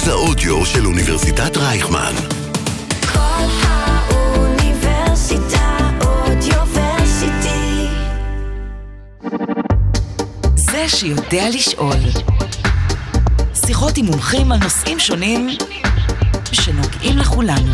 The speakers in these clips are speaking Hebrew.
מרכז האודיו של אוניברסיטת רייכמן. כל האוניברסיטה אודיוורסיטי. זה שיודע לשאול. שיחות עם מומחים על נושאים שונים שנוגעים לכולנו.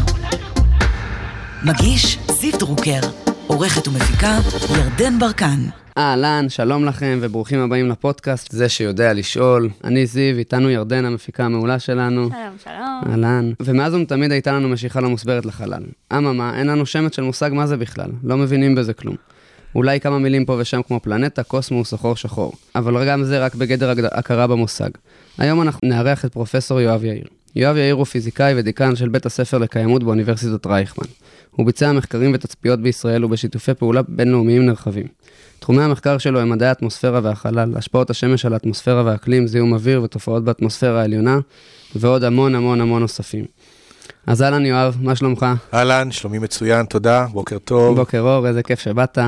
מגיש זיו דרוקר, עורכת ומפיקה ירדן ברקן. אהלן, שלום לכם וברוכים הבאים לפודקאסט, זה שיודע לשאול. אני זיו, איתנו ירדן המפיקה המעולה שלנו. שלום, שלום. אהלן. ומאז ומתמיד הייתה לנו משיכה לא מוסברת לחלל. אממה, אין לנו שמץ של מושג מה זה בכלל, לא מבינים בזה כלום. אולי כמה מילים פה ושם כמו פלנטה, קוסמוס או חור שחור. אבל גם זה רק בגדר הכרה במושג. היום אנחנו נארח את פרופסור יואב יאיר. יואב יאיר הוא פיזיקאי ודיקן של בית הספר לקיימות באוניברסיטת רייכמן. הוא ביצע מחקרים ותצפיות בישראל ובשיתופי פעולה בינלאומיים נרחבים. תחומי המחקר שלו הם מדעי האטמוספירה והחלל, השפעות השמש על האטמוספירה והאקלים, זיהום אוויר ותופעות באטמוספירה העליונה, ועוד המון המון המון נוספים. אז אהלן יואב, מה שלומך? אהלן, שלומי מצוין, תודה, בוקר טוב. בוקר אור, איזה כיף שבאת.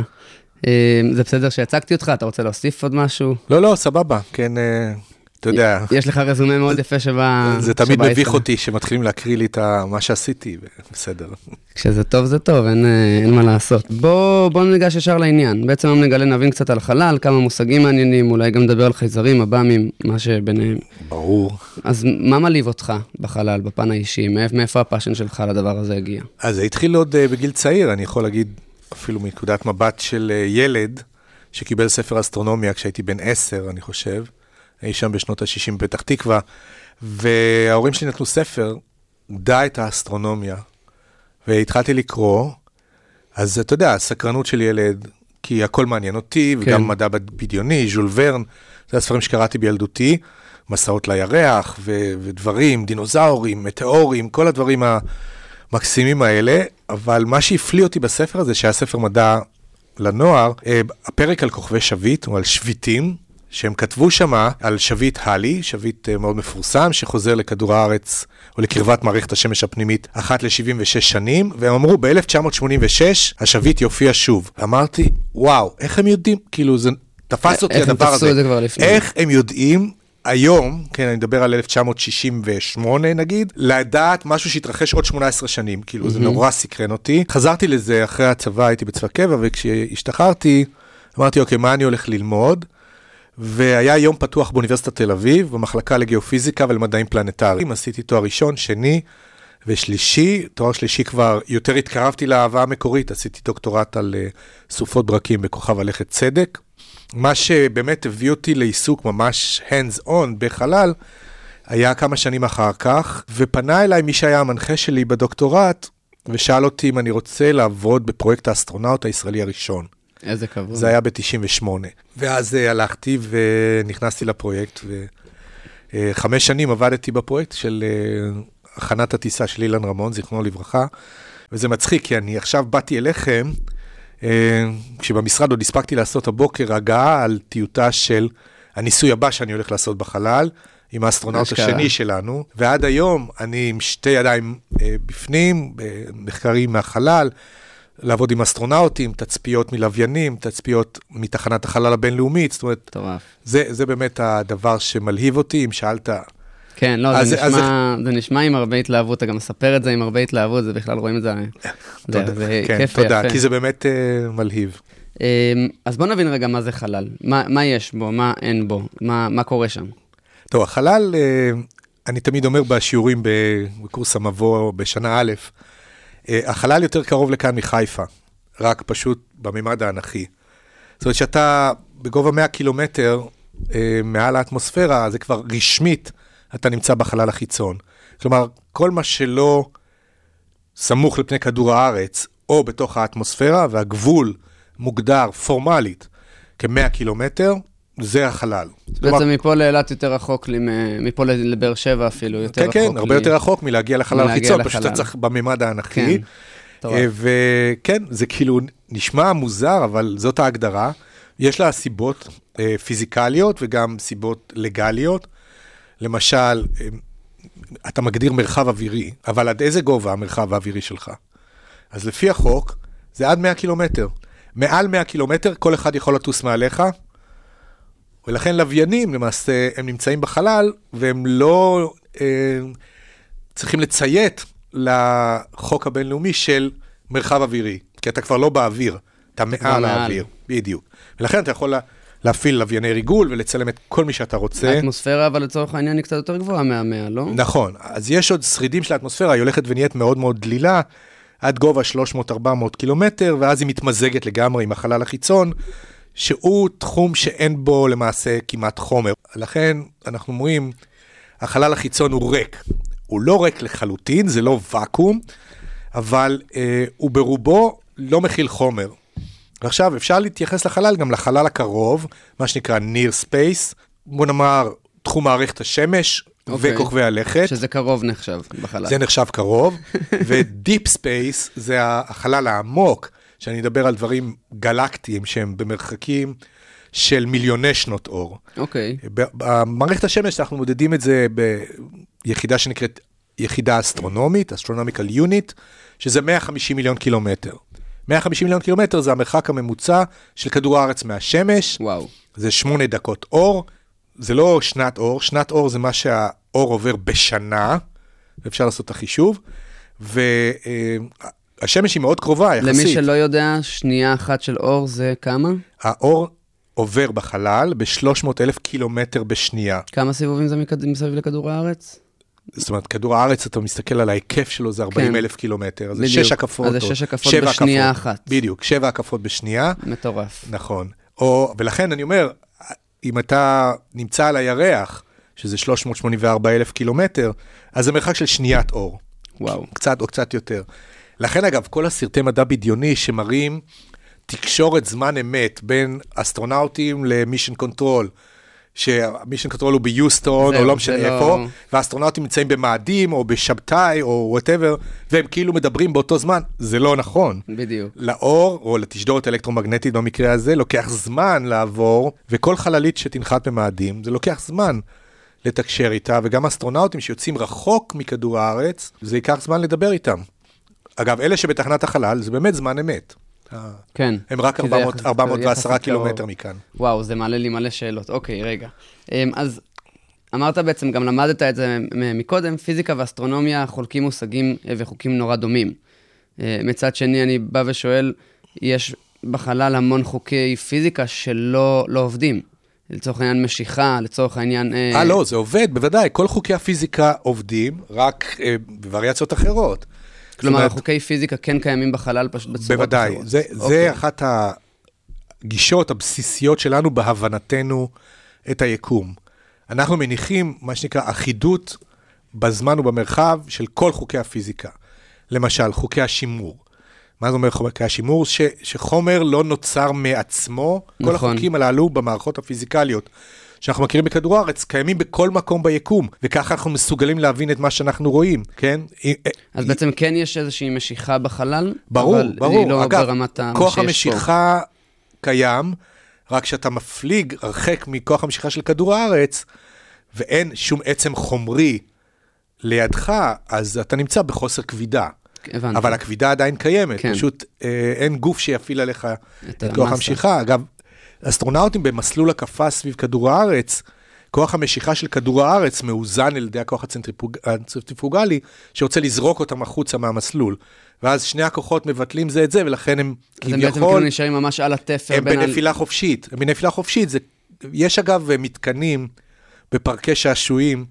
אה, זה בסדר שהצגתי אותך? אתה רוצה להוסיף עוד משהו? לא, לא, סבבה, כן, אה, אתה יודע, יש לך רזומה מאוד יפה שבה... זה תמיד מביך אותי שמתחילים להקריא לי את מה שעשיתי, בסדר. כשזה טוב זה טוב, אין, אה, אין מה לעשות. בוא, בוא ניגש ישר לעניין. בעצם היום נגלה נבין קצת על חלל, כמה מושגים מעניינים, אולי גם נדבר על חייזרים, מב"מים, מה שביניהם. ברור. אז מה מלהיב אותך בחלל, בפן האישי? מאיפה, מאיפה הפאשן שלך לדבר הזה הגיע? אז זה התחיל עוד אה, בגיל צעיר, אני יכול להגיד אפילו מנקודת מבט של אה, ילד שקיבל ספר אסטרונומיה כשהייתי בן עשר, אני חושב, אי שם בשנות ה-60 בפתח תקווה, וההורים שלי נתנו ספר, דע את האסטרונומיה, והתחלתי לקרוא, אז אתה יודע, סקרנות של ילד, כי הכל מעניין אותי, כן. וגם מדע בדיוני, ז'ול ורן, זה הספרים שקראתי בילדותי, מסעות לירח ו- ודברים, דינוזאורים, מטאורים, כל הדברים המקסימים האלה, אבל מה שהפליא אותי בספר הזה, שהיה ספר מדע לנוער, אה, הפרק על כוכבי שביט, או על שביטים, שהם כתבו שמה על שביט הלי, שביט אה, מאוד מפורסם, שחוזר לכדור הארץ או לקרבת מערכת השמש הפנימית אחת ל-76 שנים, והם אמרו ב-1986 השביט יופיע שוב. אמרתי, וואו, איך הם יודעים? כאילו, זה תפס אותי איך הם הדבר הזה. איך הם יודעים היום, כן, אני מדבר על 1968 נגיד, לדעת משהו שהתרחש עוד 18 שנים, כאילו זה נורא סקרן אותי. חזרתי לזה אחרי הצבא, הייתי בצבא קבע, וכשהשתחררתי, אמרתי, אוקיי, מה אני הולך ללמוד? והיה יום פתוח באוניברסיטת תל אביב, במחלקה לגיאופיזיקה ולמדעים פלנטריים. עשיתי תואר ראשון, שני ושלישי. תואר שלישי כבר יותר התקרבתי לאהבה המקורית, עשיתי דוקטורט על uh, סופות ברקים בכוכב הלכת צדק. מה שבאמת הביא אותי לעיסוק ממש hands on בחלל, היה כמה שנים אחר כך, ופנה אליי מי שהיה המנחה שלי בדוקטורט, ושאל אותי אם אני רוצה לעבוד בפרויקט האסטרונאוט הישראלי הראשון. איזה כבוד. זה היה ב-98. ואז uh, הלכתי ונכנסתי לפרויקט, וחמש שנים עבדתי בפרויקט של uh, הכנת הטיסה של אילן רמון, זיכרונו לברכה, וזה מצחיק, כי אני עכשיו באתי אליכם, כשבמשרד עוד הספקתי לעשות הבוקר הגעה על טיוטה של הניסוי הבא שאני הולך לעשות בחלל. עם האסטרונאוט. השני שלנו, ועד היום אני עם שתי ידיים אה, בפנים, במחקרים מהחלל, לעבוד עם אסטרונאוטים, תצפיות מלוויינים, תצפיות מתחנת החלל הבינלאומית, זאת אומרת. זה, זה באמת הדבר שמלהיב אותי, אם שאלת. כן, לא, אז- זה, אז נשמע, זה נשמע עם הרבה התלהבות, אתה גם מספר את זה עם הרבה התלהבות, זה בכלל רואים את זה, זה, תודה, זה כן, כיף תודה, ויפה. כי זה באמת uh, מלהיב. אמ, אז בוא נבין רגע מה זה חלל, מה, מה יש בו, מה אין בו, מה, מה קורה שם. טוב, החלל, אה, אני תמיד אומר בשיעורים בקורס המבוא בשנה א', החלל יותר קרוב לכאן מחיפה, רק פשוט בממד האנכי. זאת אומרת שאתה בגובה 100 קילומטר אה, מעל האטמוספירה, זה כבר רשמית, אתה נמצא בחלל החיצון. כלומר, כל מה שלא סמוך לפני כדור הארץ, או בתוך האטמוספירה, והגבול מוגדר פורמלית כ-100 קילומטר, זה החלל. כלומר, בעצם מפה לאילת יותר רחוק, לי מפה לבאר שבע אפילו, יותר כן, רחוק. כן, הרבה לי. יותר רחוק מלהגיע לחלל החיצון, פשוט. אתה צריך בממד האנכי. כן. אה, וכן, זה כאילו נשמע מוזר, אבל זאת ההגדרה. יש לה סיבות אה, פיזיקליות וגם סיבות לגליות. למשל, אה, אתה מגדיר מרחב אווירי, אבל עד איזה גובה המרחב האווירי שלך? אז לפי החוק, זה עד 100 קילומטר. מעל 100 קילומטר, כל אחד יכול לטוס מעליך, ולכן לוויינים למעשה, הם נמצאים בחלל, והם לא אה, צריכים לציית לחוק הבינלאומי של מרחב אווירי, כי אתה כבר לא באוויר, אתה מעל. האוויר, בדיוק. ולכן אתה יכול לה- להפעיל לווייני ריגול ולצלם את כל מי שאתה רוצה. האטמוספירה, אבל לצורך העניין היא קצת יותר גבוהה מהמאה, לא? נכון, אז יש עוד שרידים של האטמוספירה, היא הולכת ונהיית מאוד מאוד דלילה, עד גובה 300-400 קילומטר, ואז היא מתמזגת לגמרי עם החלל החיצון, שהוא תחום שאין בו למעשה כמעט חומר. לכן אנחנו אומרים, החלל החיצון הוא ריק. הוא לא ריק לחלוטין, זה לא ואקום, אבל אה, הוא ברובו לא מכיל חומר. ועכשיו אפשר להתייחס לחלל גם לחלל הקרוב, מה שנקרא near space, בוא נאמר תחום מערכת השמש אוקיי. וכוכבי הלכת. שזה קרוב נחשב בחלל. זה נחשב קרוב, ו deep space זה החלל העמוק, שאני אדבר על דברים גלקטיים שהם במרחקים של מיליוני שנות אור. אוקיי. ב- במערכת השמש אנחנו מודדים את זה ביחידה שנקראת יחידה אסטרונומית, אסטרונומיקל יוניט, שזה 150 מיליון קילומטר. 150 מיליון קילומטר זה המרחק הממוצע של כדור הארץ מהשמש, וואו. זה שמונה דקות אור, זה לא שנת אור, שנת אור זה מה שהאור עובר בשנה, אפשר לעשות את החישוב, והשמש היא מאוד קרובה יחסית. למי שלא יודע, שנייה אחת של אור זה כמה? האור עובר בחלל ב-300 אלף קילומטר בשנייה. כמה סיבובים זה מכד- מסביב לכדור הארץ? זאת אומרת, כדור הארץ, אתה מסתכל על ההיקף שלו, זה 40 אלף קילומטר, אז זה כן. בדיוק. שש הקפות. אז זה שש הקפות בשנייה הקפות. אחת. בדיוק, שבע הקפות בשנייה, מטורף. נכון. או, ולכן אני אומר, אם אתה נמצא על הירח, שזה 384 אלף קילומטר, אז זה מרחק של שניית אור. וואו. קצת או קצת יותר. לכן אגב, כל הסרטי מדע בדיוני שמראים תקשורת זמן אמת בין אסטרונאוטים ל mission control, שה mission control הוא ביוסטון, או לא זה משנה לא- איפה, והאסטרונאוטים נמצאים במאדים, או בשבתאי, או whatever, והם כאילו מדברים באותו זמן, זה לא נכון. בדיוק. לאור, או לתשדורת אלקטרומגנטית במקרה הזה, לוקח זמן לעבור, וכל חללית שתנחת במאדים, זה לוקח זמן לתקשר איתה, וגם אסטרונאוטים שיוצאים רחוק מכדור הארץ, זה ייקח זמן לדבר איתם. אגב, אלה שבתחנת החלל, זה באמת זמן אמת. אה, כן. הם רק כי זה 400, יחס- 410 יחסית קילומטר לא- מכאן. וואו, זה מעלה לי מלא שאלות. אוקיי, רגע. אמ, אז אמרת בעצם, גם למדת את זה מקודם, פיזיקה ואסטרונומיה חולקים מושגים אה, וחוקים נורא דומים. אה, מצד שני, אני בא ושואל, יש בחלל המון חוקי פיזיקה שלא לא עובדים. לצורך העניין משיכה, לצורך העניין... אה, לא, זה עובד, בוודאי. כל חוקי הפיזיקה עובדים, רק אה, בווריאציות אחרות. כלומר, אומרת, חוקי פיזיקה כן קיימים בחלל פשוט בצורות בוודאי, אחרות. זה, אוקיי. זה אחת הגישות הבסיסיות שלנו בהבנתנו את היקום. אנחנו מניחים מה שנקרא אחידות בזמן ובמרחב של כל חוקי הפיזיקה. למשל, חוקי השימור. מה זה אומר חוקי השימור? ש, שחומר לא נוצר מעצמו. כל נכון. החוקים הללו במערכות הפיזיקליות שאנחנו מכירים בכדור הארץ, קיימים בכל מקום ביקום, וככה אנחנו מסוגלים להבין את מה שאנחנו רואים, כן? אז בעצם כן יש איזושהי משיכה בחלל, ברור, אבל ברור. היא לא אגב, ברמת מה כוח שיש פה. המשיכה קיים, רק שאתה מפליג הרחק מכוח המשיכה של כדור הארץ, ואין שום עצם חומרי לידך, אז אתה נמצא בחוסר כבידה. הבנתי. אבל הכבידה עדיין קיימת, כן. פשוט אה, אין גוף שיפעיל עליך את כוח. המשיכה. אגב, אסטרונאוטים במסלול הקפה סביב כדור הארץ, כוח המשיכה של כדור הארץ מאוזן על ידי הכוח הצנטריפוג... הצנטריפוגלי, שרוצה לזרוק אותם החוצה מהמסלול. ואז שני הכוחות מבטלים זה את זה, ולכן הם אז הם בעצם כאילו כביכול, נשארים ממש על התפר הם בין... בנפילה חופשית. הם בנפילה חופשית. זה... יש אגב מתקנים בפארקי שעשועים,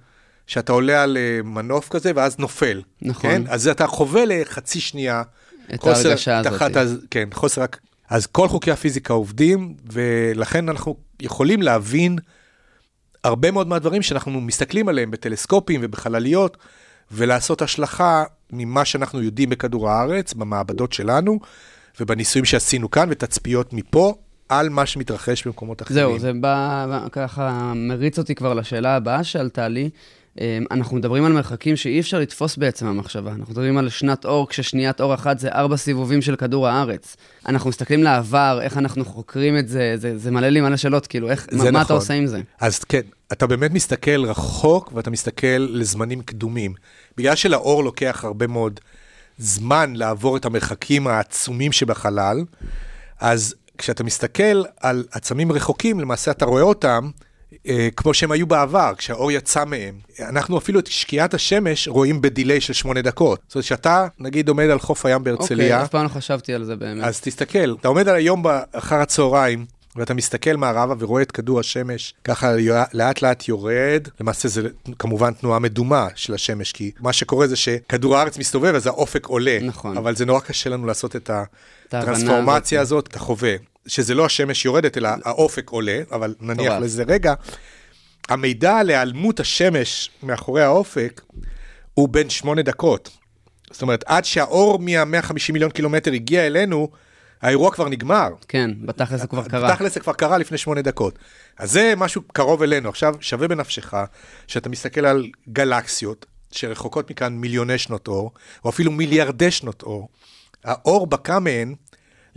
שאתה עולה על אה, מנוף כזה ואז נופל. נכון. כן? אז אתה חווה לחצי שנייה. את ההרגשה הזאת. תחת, הז- כן, חוסר... אז כל חוקי הפיזיקה עובדים, ולכן אנחנו יכולים להבין הרבה מאוד מהדברים שאנחנו מסתכלים עליהם בטלסקופים ובחלליות, ולעשות השלכה ממה שאנחנו יודעים בכדור הארץ, במעבדות שלנו, ובניסויים שעשינו כאן, ותצפיות מפה, על מה שמתרחש במקומות אחרים. זהו, זה בא- ככה מריץ אותי כבר לשאלה הבאה שעלתה לי. אמ, אנחנו מדברים על מרחקים שאי אפשר לתפוס בעצם המחשבה. אנחנו מדברים על שנת אור, כששניית אור אחת זה ארבע סיבובים של כדור הארץ. אנחנו מסתכלים לעבר, איך אנחנו חוקרים את זה, זה, זה מלא לי מלא שאלות, כאילו, איך, מה, מה אתה נכון. עושה עם זה? אז כן, אתה באמת מסתכל רחוק ואתה מסתכל לזמנים קדומים. בגלל שלאור לוקח הרבה מאוד זמן לעבור את המרחקים העצומים שבחלל, אז כשאתה מסתכל על עצמים רחוקים, למעשה אתה רואה אותם כמו שהם היו בעבר, כשהאור יצא מהם. אנחנו אפילו את שקיעת השמש רואים בדיליי של שמונה דקות. זאת אומרת, שאתה, נגיד, עומד על חוף הים אוקיי, בהרצליה, אף פעם לא חשבתי על זה באמת. אז תסתכל, אתה עומד על היום אחר הצהריים, ואתה מסתכל מערבה ורואה את כדור השמש ככה לאט לאט יורד, למעשה זה כמובן תנועה מדומה של השמש, כי מה שקורה זה שכדור הארץ מסתובב אז האופק עולה, נכון. אבל זה נורא קשה לנו לעשות את הטרנספורמציה. הזאת, אתה חווה, שזה לא השמש יורדת אלא האופק עולה, אבל נניח מטורף. לזה רגע, המידע על היעלמות השמש מאחורי האופק הוא בין שמונה דקות. זאת אומרת, עד שהאור מה-150 מיליון קילומטר הגיע אלינו, האירוע כבר נגמר. כן, בתכלס זה כבר קרה. תכלס זה כבר קרה לפני שמונה דקות. אז זה משהו קרוב אלינו. עכשיו, שווה בנפשך שאתה מסתכל על גלקסיות שרחוקות מכאן מיליוני שנות אור, או אפילו מיליארדי שנות אור. האור בקע מהן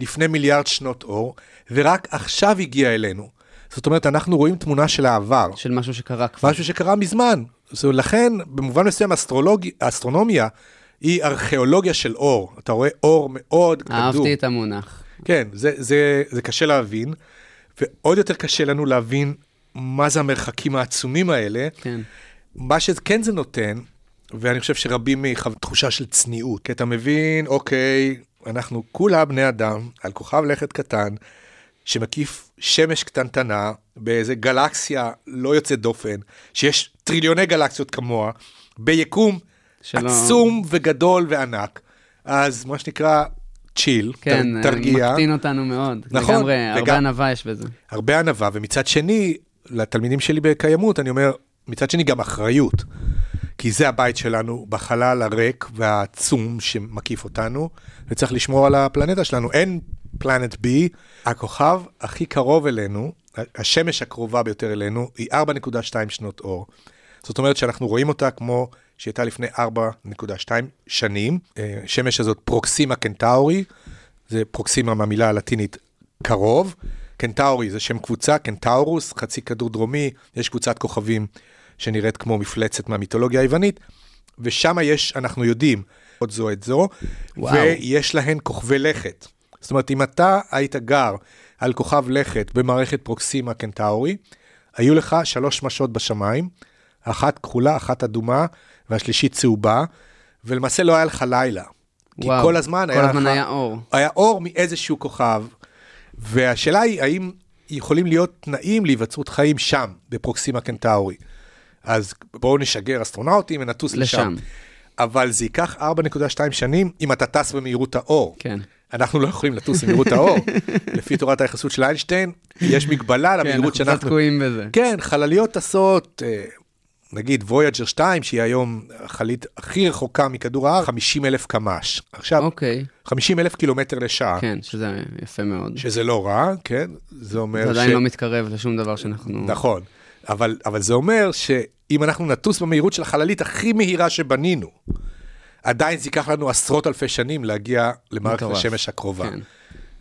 לפני מיליארד שנות אור, ורק עכשיו הגיע אלינו. זאת אומרת, אנחנו רואים תמונה של העבר. של משהו שקרה כבר. משהו שקרה מזמן. אומרת, לכן, במובן מסוים, אסטרולוג... אסטרונומיה היא ארכיאולוגיה של אור. אתה רואה אור מאוד קדום. אהבתי את המונח. כן, זה, זה, זה קשה להבין, ועוד יותר קשה לנו להבין מה זה המרחקים העצומים האלה. כן. מה שכן זה נותן, ואני חושב שרבים מחו... תחושה של צניעות, כי אתה מבין, אוקיי, אנחנו כולה בני אדם על כוכב לכת קטן, שמקיף שמש קטנטנה באיזה גלקסיה לא יוצאת דופן, שיש טריליוני גלקסיות כמוה, ביקום שלא- עצום וגדול וענק. אז מה שנקרא, צ'יל, כן, תרגיע. מקטין אותנו מאוד. נכון, לגמרי, הרבה וגם- ענווה יש בזה. הרבה ענווה, ומצד שני, לתלמידים שלי בקיימות, אני אומר, מצד שני גם אחריות. כי זה הבית שלנו בחלל הריק והעצום שמקיף אותנו, וצריך לשמור על הפלנטה שלנו. אין פלנט B, הכוכב הכי קרוב אלינו, השמש הקרובה ביותר אלינו, היא 4.2 שנות אור. זאת אומרת שאנחנו רואים אותה כמו שהייתה לפני 4.2 שנים. אה, שמש הזאת פרוקסימה קנטאורי, זה פרוקסימה מהמילה הלטינית קרוב. קנטאורי זה שם קבוצה, קנטאורוס, חצי כדור דרומי, יש קבוצת כוכבים שנראית כמו מפלצת מהמיתולוגיה היוונית, ושם יש, אנחנו יודעים, עוד זו את זו, וואו. ויש להן כוכבי לכת. זאת אומרת, אם אתה היית גר על כוכב לכת במערכת פרוקסימה קנטאורי, היו לך שלוש שמשות בשמיים, אחת כחולה, אחת אדומה, והשלישית צהובה, ולמעשה לא היה לך לילה. כי וואו, כל הזמן כל היה הזמן לך... היה אור. היה אור מאיזשהו כוכב, והשאלה היא, האם יכולים להיות תנאים להיווצרות חיים שם, בפרוקסימה קנטאורי. אז בואו נשגר אסטרונאוטים ונטוס לשם. לשם. אבל זה ייקח 4.2 שנים אם אתה טס במהירות האור. כן. אנחנו לא יכולים לטוס במהירות האור. לפי תורת היחסות של איינשטיין, יש מגבלה כן, למהירות אנחנו קצת שאנחנו... תקועים בזה. כן, חלליות טסות, אה, נגיד וויאג'ר 2, שהיא היום החללית הכי רחוקה מכדור הארץ, 50 אלף קמ"ש. עכשיו, אוקיי, 50 אלף קילומטר לשעה, כן, שזה יפה מאוד. שזה לא רע, כן? זה אומר זה עדיין לא מתקרב לשום דבר שאנחנו... נכון, אבל, אבל זה אומר שאם אנחנו נטוס במהירות של החללית הכי מהירה שבנינו, עדיין זה ייקח לנו עשרות אלפי שנים להגיע למערכת מטורף. השמש הקרובה. כן.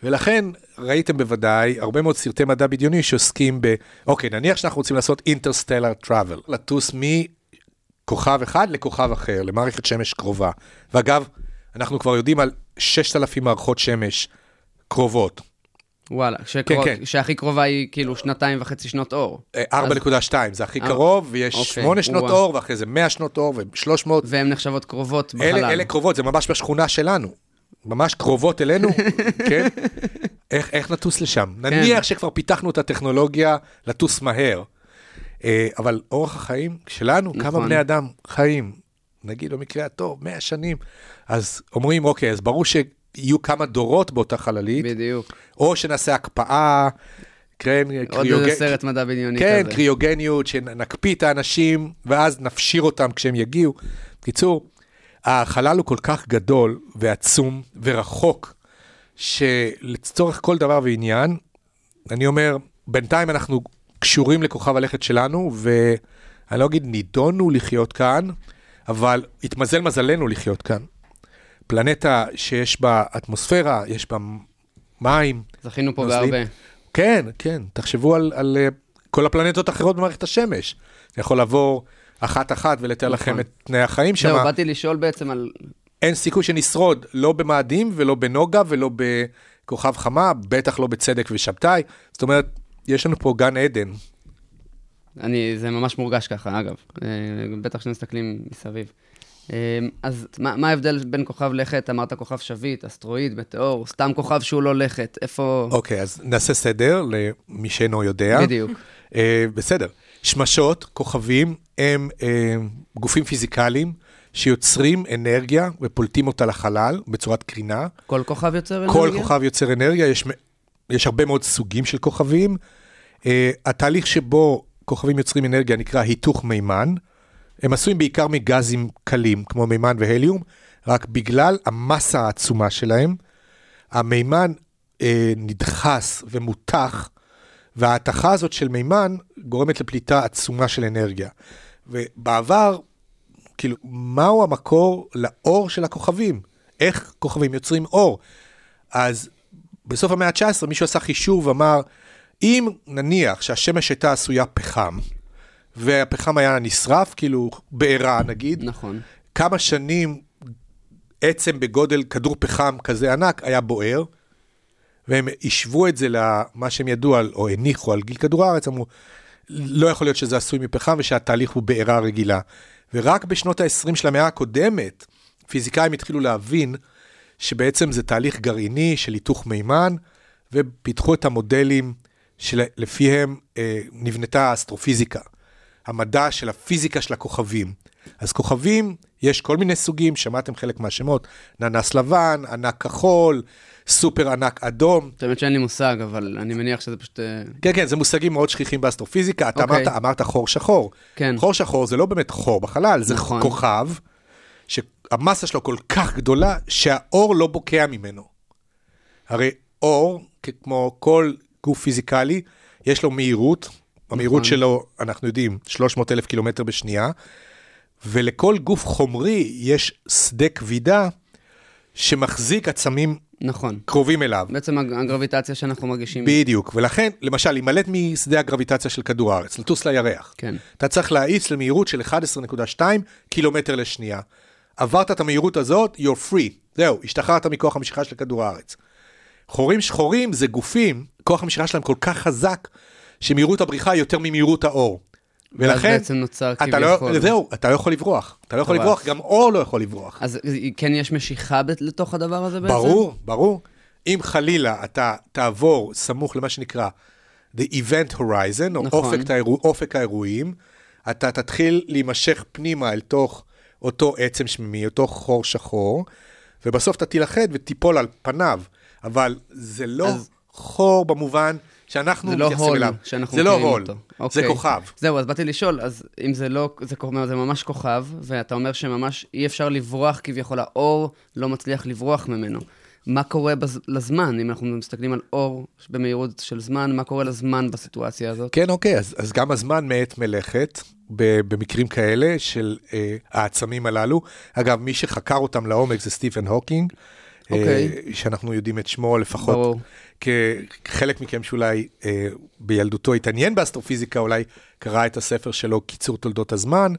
ולכן ראיתם בוודאי הרבה מאוד סרטי מדע בדיוני שעוסקים ב... אוקיי, נניח שאנחנו רוצים לעשות אינטרסטלר טראבל, לטוס מכוכב אחד לכוכב אחר, למערכת שמש קרובה. ואגב, אנחנו כבר יודעים על 6,000 מערכות שמש קרובות. וואלה, שקרוב- כן. שהכי קרובה היא כאילו שנתיים וחצי שנות אור. אה, 4.2 זה הכי אה, קרוב, ויש אוקיי, 8 שנות וואו. אור, ואחרי זה 100 שנות אור ו-300. והן נחשבות קרובות בחלל. אלה, אלה קרובות, זה ממש בשכונה שלנו. ממש קרובות אלינו, כן? איך, איך נטוס לשם? נניח שכבר פיתחנו את הטכנולוגיה לטוס מהר, אה, אבל אורח החיים שלנו, כמה נכון. בני אדם חיים, נגיד במקרה הטוב, 100 שנים, אז אומרים, אוקיי, אז ברור שיהיו כמה דורות באותה חללית, בדיוק. או שנעשה הקפאה, כן, עוד קריוגן- איזה סרט מדע בדיוני כן, כזה. קריוגניות, שנקפיא את האנשים, ואז נפשיר אותם כשהם יגיעו. בקיצור, החלל הוא כל כך גדול ועצום ורחוק, שלצורך כל דבר ועניין, אני אומר, בינתיים אנחנו קשורים לכוכב הלכת שלנו, ואני לא אגיד נידונו לחיות כאן, אבל התמזל מזלנו לחיות כאן. פלנטה שיש בה אטמוספירה, יש בה מים. זכינו פה נוזלים. בהרבה. כן, כן, תחשבו על, על אה, כל הפלנטות האחרות במערכת השמש. זה יכול לעבור אחת-אחת ולתאר לכם נכון. את תנאי החיים שם. זהו, באתי לשאול בעצם על... אין סיכוי שנשרוד, לא במאדים ולא בנוגה ולא בכוכב חמה, בטח לא בצדק ושבתאי. זאת אומרת, יש לנו פה גן עדן. אני, זה ממש מורגש ככה, אגב. אה, בטח כשמסתכלים מסביב. אה, אז מה, מה ההבדל בין כוכב לכת? אמרת כוכב שביט, אסטרואיד, מטאור, סתם כוכב שהוא לא לכת, איפה... אוקיי, אז נעשה סדר למי שאינו יודע. בדיוק. אה, בסדר. שמשות, כוכבים, הם אה, גופים פיזיקליים שיוצרים אנרגיה ופולטים אותה לחלל בצורת קרינה. כל כוכב יוצר כל אנרגיה? כוכב יוצר אנרגיה, יש, יש הרבה מאוד סוגים של כוכבים. Uh, התהליך שבו כוכבים יוצרים אנרגיה נקרא היתוך מימן. הם עשויים בעיקר מגזים קלים, כמו מימן והליום, רק בגלל המסה העצומה שלהם, המימן uh, נדחס ומותח, וההתכה הזאת של מימן גורמת לפליטה עצומה של אנרגיה. ובעבר, כאילו, מהו המקור לאור של הכוכבים? איך כוכבים יוצרים אור? אז בסוף המאה ה-19 מישהו עשה חישוב ואמר, אם נניח שהשמש הייתה עשויה פחם, והפחם היה נשרף, כאילו בעירה נגיד, נכון. כמה שנים עצם בגודל כדור פחם כזה ענק היה בוער, והם השוו את זה למה שהם ידעו על, או הניחו על גיל כדור הארץ, אמרו, לא יכול להיות שזה עשוי מפחם ושהתהליך הוא בעירה רגילה. ורק בשנות ה-20 של המאה הקודמת, פיזיקאים התחילו להבין שבעצם זה תהליך גרעיני של היתוך מימן, ופיתחו את המודלים שלפיהם אה, נבנתה האסטרופיזיקה, המדע של הפיזיקה של הכוכבים. אז כוכבים, יש כל מיני סוגים, שמעתם חלק מהשמות, ננס לבן, ענק כחול, סופר ענק אדום. האמת שאין לי מושג, אבל אני מניח שזה פשוט... אה, כן, כן, זה מושגים מאוד שכיחים באסטרופיזיקה. אתה אוקיי. אמרת, אמרת חור שחור. כן. חור שחור זה לא באמת חור בחלל, זה נכון. כוכב שהמסה שלו כל כך גדולה שהאור לא בוקע ממנו. הרי אור, כמו כל גוף פיזיקלי, יש לו מהירות, המהירות נכון. שלו, אנחנו יודעים, 300 אלף קילומטר בשנייה, ולכל גוף חומרי יש שדה כבידה שמחזיק עצמים נכון. קרובים אליו. בעצם הג- הגרביטציה שאנחנו מרגישים... בדיוק, ולכן, למשל, להימלט משדה הגרביטציה של כדור הארץ, לטוס לירח. כן. אתה צריך להאיץ למהירות של 11.2 קילומטר לשנייה. עברת את המהירות הזאת, you're free. זהו, השתחררת מכוח המשיכה של כדור הארץ. חורים שחורים זה גופים, כוח המשיכה שלהם כל כך חזק, שמהירות הבריחה היא יותר ממהירות האור. ולכן, בעצם נוצר אתה לא, כביכול. זהו, אתה לא יכול לברוח. אתה לא יכול מטורף. לברוח, גם אור לא יכול לברוח. אז כן יש משיכה ב- לתוך הדבר הזה בעצם? ברור, ברור. אם חלילה אתה תעבור סמוך למה שנקרא The Event Horizon, או נכון. אופק, האירוע, אופק האירועים, אתה תתחיל להימשך פנימה אל תוך אותו עצם שמימי, אותו חור שחור, ובסוף אתה תילכד ותיפול על פניו. אבל זה לא אז- חור במובן שאנחנו לא מתייחסים אליו. שאנחנו זה לא הול, אותו. זה אוקיי. כוכב. זהו, אז באתי לשאול, אז אם זה לא, זה, כוכב- זה ממש כוכב, ואתה אומר שממש אי אפשר לברוח כביכול, האור לא מצליח לברוח ממנו. מה קורה בז, לזמן, אם אנחנו מסתכלים על אור במהירות של זמן, מה קורה לזמן בסיטואציה הזאת? כן, אוקיי, אז, אז גם הזמן מאט מלכת במקרים כאלה של אה, העצמים הללו. אגב, מי שחקר אותם לעומק זה סטיבן הוקינג, אוקיי. אה, שאנחנו יודעים את שמו לפחות, ברור. כחלק מכם שאולי אה, בילדותו התעניין באסטרופיזיקה, אולי קרא את הספר שלו קיצור תולדות הזמן,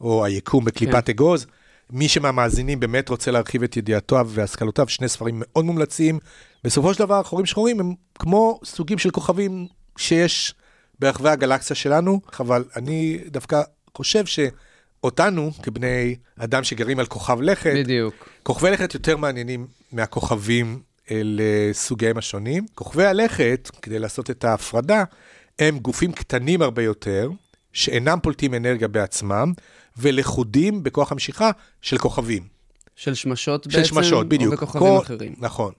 או היקום בקליפת כן. אגוז. מי שמהמאזינים באמת רוצה להרחיב את ידיעותיו והשכלותיו, שני ספרים מאוד מומלצים. בסופו של דבר, חורים שחורים הם כמו סוגים של כוכבים שיש ברחבי הגלקסיה שלנו, אבל אני דווקא חושב שאותנו, כבני אדם שגרים על כוכב לכת, בדיוק. כוכבי לכת יותר מעניינים מהכוכבים לסוגיהם השונים. כוכבי הלכת, כדי לעשות את ההפרדה, הם גופים קטנים הרבה יותר, שאינם פולטים אנרגיה בעצמם, ולכודים בכוח המשיכה של כוכבים. של שמשות של בעצם, שמשות, בדיוק. או בכוכבים כל- אחרים. נכון.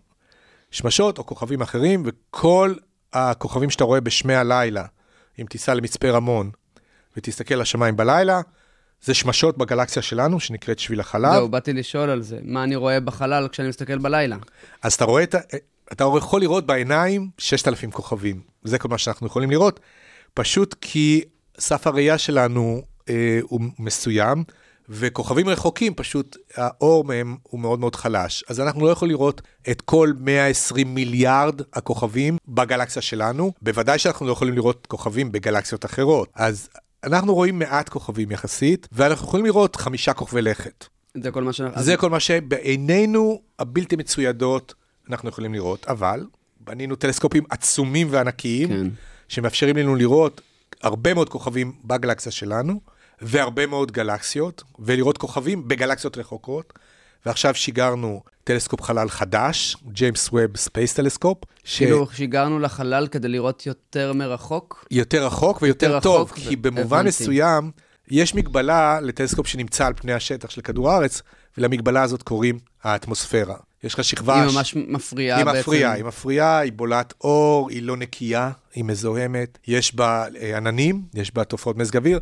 שמשות או כוכבים אחרים, וכל הכוכבים שאתה רואה בשמי הלילה, אם תיסע למצפה רמון ותסתכל לשמיים בלילה, זה שמשות בגלקסיה שלנו, שנקראת שביל החלב. זהו, באתי לשאול על זה. מה אני רואה בחלל כשאני מסתכל בלילה? אז אתה רואה את ה... אתה יכול לראות בעיניים 6,000 כוכבים. זה כל מה שאנחנו יכולים לראות, פשוט כי סף הראייה שלנו אה, הוא מסוים, וכוכבים רחוקים, פשוט האור מהם הוא מאוד מאוד חלש. אז אנחנו לא יכולים לראות את כל 120 מיליארד הכוכבים בגלקסיה שלנו. בוודאי שאנחנו לא יכולים לראות כוכבים בגלקסיות אחרות. אז אנחנו רואים מעט כוכבים יחסית, ואנחנו יכולים לראות חמישה כוכבי לכת. זה כל מה שאנחנו... זה כל מה שבעינינו הבלתי מצוידות אנחנו יכולים לראות, אבל בנינו טלסקופים עצומים וענקיים, כן. שמאפשרים לנו לראות הרבה מאוד כוכבים בגלקסיה שלנו, והרבה מאוד גלקסיות, ולראות כוכבים בגלקסיות רחוקות. ועכשיו שיגרנו טלסקופ חלל חדש, ג'יימס ווב space telescope, כאילו שיגרנו לחלל כדי לראות יותר מרחוק? שיותר רחוק ויותר יותר טוב, רחוק, כי ו- במובן הבנתי. מסוים, יש מגבלה לטלסקופ שנמצא על פני השטח של כדור הארץ, ולמגבלה הזאת קוראים האטמוספירה. יש לך שכבה... היא ממש מפריעה היא בעצם. מפריעה, היא מפריעה, היא בולעת אור, היא לא נקייה, היא מזוהמת, יש בה אה, עננים, יש בה תופעות מזג אוויר.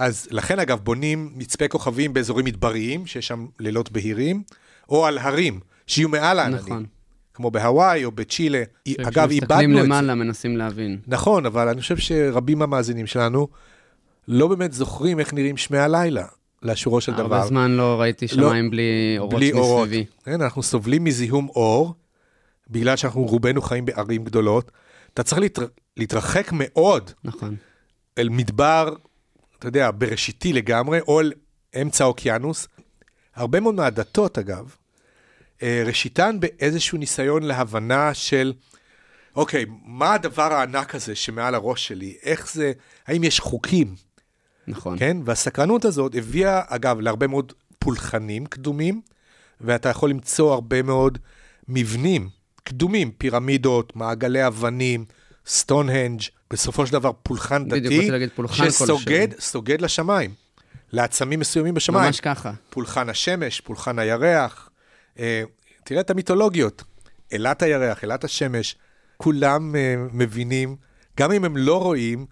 אז לכן אגב בונים מצפי כוכבים באזורים מדבריים, שיש שם לילות בהירים, או על הרים, שיהיו מעל העננים. נכון. כמו בהוואי או בצ'ילה. אגב, איבדנו כשמסתכלים את זה. למעלה מנסים להבין. נכון, אבל אני חושב שרבים מהמאזינים שלנו לא באמת זוכרים איך נראים שמי הלילה, לאשורו של דבר. הרבה זמן לא ראיתי שמיים בלי אורות בלי אורות. מסביבי. כן, אנחנו סובלים מזיהום אור, בגלל שאנחנו רובנו חיים בערים גדולות. אתה צריך להתר... להתרחק מאוד נכון. אל מדבר, אתה יודע, בראשיתי לגמרי, או אל אמצע האוקיינוס. הרבה מאוד מהדתות, אגב, אה, ראשיתן באיזשהו ניסיון להבנה של, אוקיי, מה הדבר הענק הזה שמעל הראש שלי? איך זה, האם יש חוקים? נכון. כן? והסקרנות הזאת הביאה, אגב, להרבה מאוד פולחנים קדומים, ואתה יכול למצוא הרבה מאוד מבנים קדומים, פירמידות, מעגלי אבנים, סטונהנג', בסופו של דבר פולחן בדיוק, דתי, להגיד פולחן שסוגד. סוגד לשמיים, לעצמים מסוימים בשמיים. ממש ככה. פולחן השמש, פולחן הירח. אה, תראה את המיתולוגיות, אלת הירח, אלת השמש, כולם אה, מבינים, גם אם הם לא רואים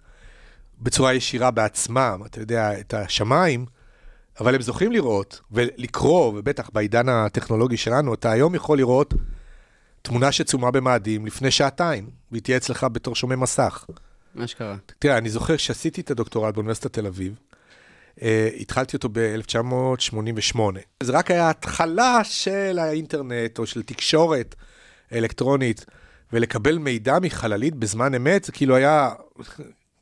בצורה ישירה בעצמם, אתה יודע, את השמיים, אבל הם זוכים לראות ולקרוא, ובטח בעידן הטכנולוגי שלנו, אתה היום יכול לראות תמונה שצומה במאדים לפני שעתיים, והיא תהיה אצלך בתור שומע מסך. מה שקרה. תראה, אני זוכר שעשיתי את הדוקטורט באוניברסיטת תל אביב, uh, התחלתי אותו ב-1988. זה רק היה התחלה של האינטרנט או של תקשורת אלקטרונית, ולקבל מידע מחללית בזמן אמת, זה כאילו היה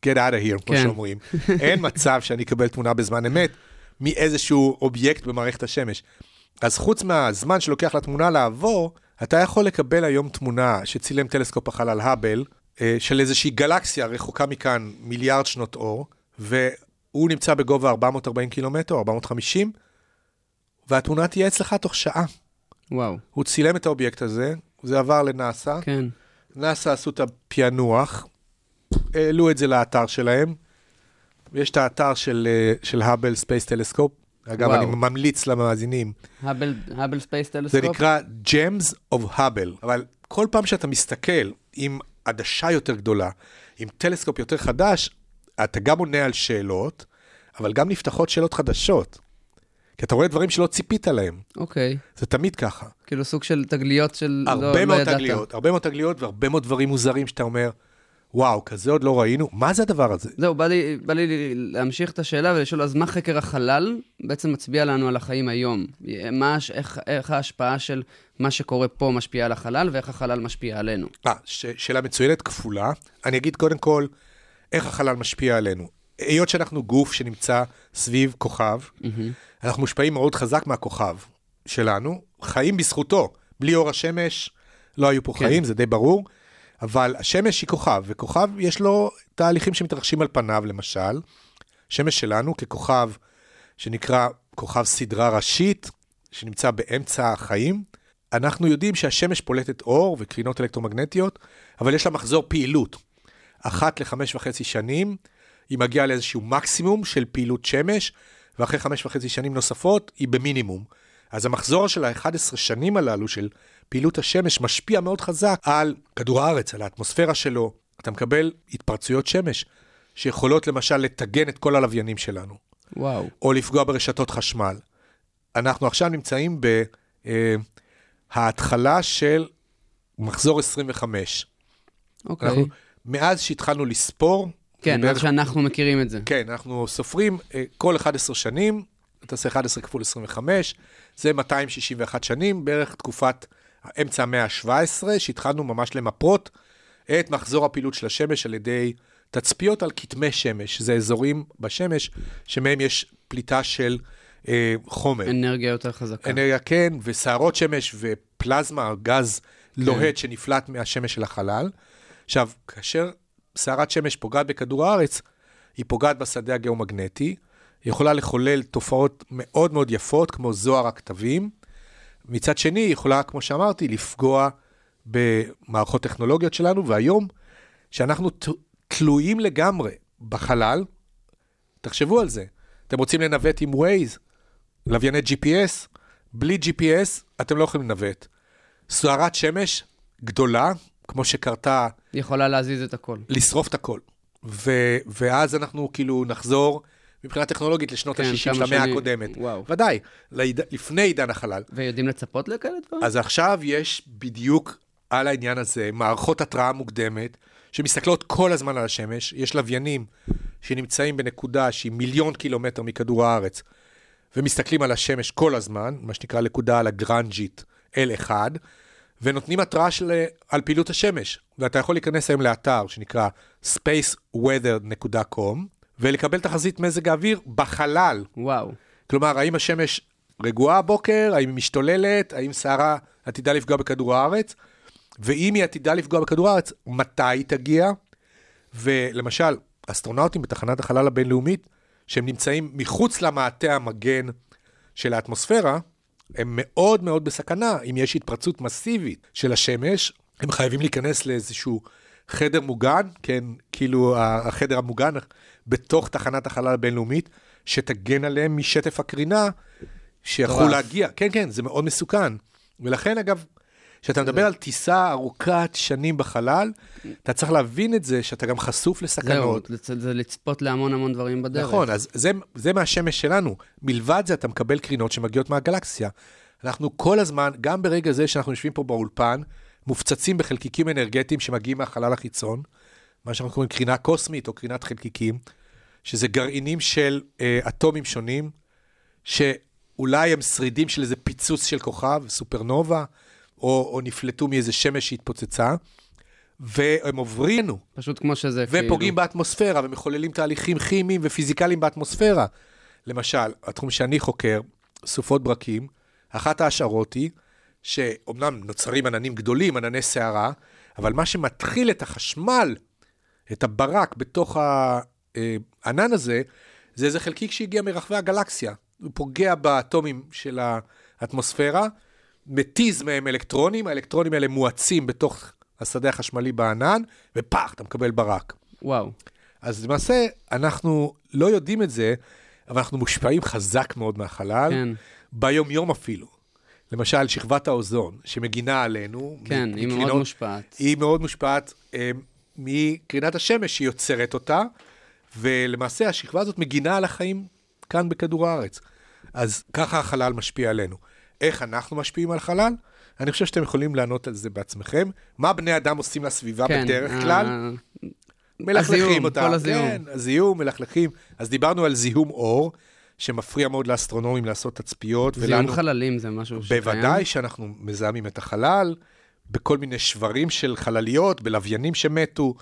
get out of here, כמו כן. שאומרים. אין מצב שאני אקבל תמונה בזמן אמת מאיזשהו אובייקט במערכת השמש. אז חוץ מהזמן שלוקח לתמונה לעבור, אתה יכול לקבל היום תמונה שצילם טלסקופ החלל האבל, של איזושהי גלקסיה רחוקה מכאן מיליארד שנות אור, והוא נמצא בגובה 440 קילומטר, 450, והתמונה תהיה אצלך תוך שעה. וואו. הוא צילם את האובייקט הזה, זה עבר לנאסא, כן. נאסא עשו את הפענוח, העלו את זה לאתר שלהם. יש את האתר של, אה, של האבל space telescope. אגב, וואו. אני ממליץ למאזינים. האבל space זה טלסקופ? נקרא Gems of Hubble, אבל כל פעם שאתה מסתכל עם עדשה יותר גדולה, עם טלסקופ יותר חדש, אתה גם עונה על שאלות, אבל גם נפתחות שאלות חדשות. כי אתה רואה דברים שלא ציפית להם, אוקיי. זה תמיד ככה. כאילו סוג של תגליות של לא הרבה לא מאוד ידעת. תגליות, הרבה מאוד תגליות והרבה מאוד דברים מוזרים שאתה אומר, וואו, כזה עוד לא ראינו, מה זה הדבר הזה? זהו, בא לי, בא לי להמשיך את השאלה ולשאול, אז מה חקר החלל בעצם מצביע לנו על החיים היום? מה, איך, איך ההשפעה של מה שקורה פה משפיעה על החלל, ואיך החלל משפיע עלינו? אה, ש- שאלה מצוינת, כפולה. אני אגיד קודם כל, איך החלל משפיע עלינו. היות שאנחנו גוף שנמצא סביב כוכב, אנחנו מושפעים מאוד חזק מהכוכב שלנו, חיים בזכותו. בלי אור השמש לא היו פה כן. חיים, זה די ברור, אבל השמש היא כוכב, וכוכב יש לו תהליכים שמתרחשים על פניו, למשל. שמש שלנו ככוכב שנקרא כוכב סדרה ראשית, שנמצא באמצע החיים. אנחנו יודעים שהשמש פולטת אור וקרינות אלקטרומגנטיות, אבל יש לה מחזור פעילות. אחת לחמש וחצי שנים, היא מגיעה לאיזשהו מקסימום של פעילות שמש, ואחרי חמש וחצי שנים נוספות, היא במינימום. אז המחזור של ה-11 שנים הללו של פעילות השמש משפיע מאוד חזק על כדור הארץ, על האטמוספירה שלו. אתה מקבל התפרצויות שמש, שיכולות למשל לטגן את כל הלוויינים שלנו. וואו. או לפגוע ברשתות חשמל. אנחנו עכשיו נמצאים בהתחלה של מחזור 25. אוקיי. אנחנו, מאז שהתחלנו לספור, כן, מאז שאנחנו מכירים את זה. כן, אנחנו סופרים אה, כל 11 שנים, אתה עושה 11 כפול 25, זה 261 שנים, בערך תקופת אמצע המאה ה-17, שהתחלנו ממש למפות את מחזור הפעילות של השמש על ידי תצפיות על כתמי שמש, זה אזורים בשמש שמהם יש פליטה של אה, חומר. אנרגיה יותר חזקה. אנרגיה כן, וסערות שמש ופלזמה, גז לוהט שנפלט מהשמש של החלל. עכשיו, כאשר סערת שמש פוגעת בכדור הארץ, היא פוגעת בשדה הגיאומגנטי, היא יכולה לחולל תופעות מאוד מאוד יפות, כמו זוהר הכתבים. מצד שני, היא יכולה, כמו שאמרתי, לפגוע במערכות טכנולוגיות שלנו, והיום, שאנחנו תלויים לגמרי בחלל, תחשבו על זה. אתם רוצים לנווט עם Waze, לווייני GPS, בלי GPS אתם לא יכולים לנווט. סוערת שמש גדולה, כמו שקרתה, יכולה להזיז את הכל. לשרוף את הכל. ו- ואז אנחנו כאילו נחזור מבחינה טכנולוגית לשנות כן, ה-60 של המאה שנים. הקודמת. וואו. ודאי, לעיד... לפני עידן החלל. ויודעים לצפות לכאלה דברים? אז עכשיו יש בדיוק על העניין הזה מערכות התראה מוקדמת, שמסתכלות כל הזמן על השמש. יש לוויינים שנמצאים בנקודה שהיא מיליון קילומטר מכדור הארץ, ומסתכלים על השמש כל הזמן, מה שנקרא נקודה לגרנג'ית L1, ונותנים התראה של, על פעילות השמש. ואתה יכול להיכנס היום לאתר שנקרא spaceweather.com, ולקבל תחזית מזג האוויר בחלל. וואו. כלומר, האם השמש רגועה הבוקר, האם היא משתוללת, האם סערה עתידה לפגוע בכדור הארץ, ואם היא עתידה לפגוע בכדור הארץ, מתי היא תגיע. ולמשל, אסטרונאוטים בתחנת החלל הבינלאומית, שהם נמצאים מחוץ למעטה המגן של האטמוספירה, הם מאוד מאוד בסכנה. אם יש התפרצות מסיבית של השמש, הם חייבים להיכנס לאיזשהו חדר מוגן, כן, כאילו החדר המוגן בתוך תחנת החלל הבינלאומית, שתגן עליהם משטף הקרינה שיכול. להגיע. כן, כן, זה מאוד מסוכן. ולכן, אגב, כשאתה מדבר על טיסה ארוכת שנים בחלל, אתה צריך להבין את זה שאתה גם חשוף זהו, לסכנות. לצ- זה לצפות להמון המון דברים בדרך. נכון, אז זה, זה מהשמש שלנו. מלבד זה, אתה מקבל קרינות שמגיעות מהגלקסיה. אנחנו כל הזמן, גם ברגע זה שאנחנו יושבים פה באולפן, מופצצים בחלקיקים אנרגטיים שמגיעים מהחלל החיצון, מה שאנחנו קוראים קרינה קוסמית או קרינת חלקיקים, שזה גרעינים של אה, אטומים שונים, שאולי הם שרידים של איזה פיצוץ של כוכב, סופרנובה, או, או נפלטו מאיזה שמש שהתפוצצה, והם עוברים לנו. פשוט כמו שזה, ופוגעים כאילו. באטמוספירה ומחוללים תהליכים כימיים ופיזיקליים באטמוספירה. למשל, התחום שאני חוקר, סופות ברקים, אחת ההשערות היא שאומנם נוצרים עננים גדולים, ענני סערה, אבל מה שמתחיל את החשמל, את הברק בתוך הענן הזה, זה איזה חלקיק שהגיע מרחבי הגלקסיה. הוא פוגע באטומים של האטמוספירה, מתיז מהם אלקטרונים, האלקטרונים האלה מואצים בתוך השדה החשמלי בענן, ופח, אתה מקבל ברק. וואו. אז למעשה, אנחנו לא יודעים את זה, אבל אנחנו מושפעים חזק מאוד מהחלל, כן. ביום-יום אפילו. למשל, שכבת האוזון, שמגינה עלינו. כן, היא מאוד מושפעת. היא מאוד מושפעת אה, מקרינת השמש, היא יוצרת אותה, ולמעשה השכבה הזאת מגינה על החיים כאן בכדור הארץ. אז ככה החלל משפיע עלינו. איך אנחנו משפיעים על חלל? אני חושב שאתם יכולים לענות על זה בעצמכם. מה בני אדם עושים לסביבה כן, בדרך אה, כלל? מלכלכים הזיהום, אותה. כל הזיהום. כן, הזיהום, מלכלכים. אז דיברנו על זיהום אור, שמפריע מאוד לאסטרונומים לעשות תצפיות. זיהום ולנו- חללים זה משהו שקיים. בוודאי שאנחנו מזהמים את החלל, בכל מיני שברים של חלליות, בלוויינים שמתו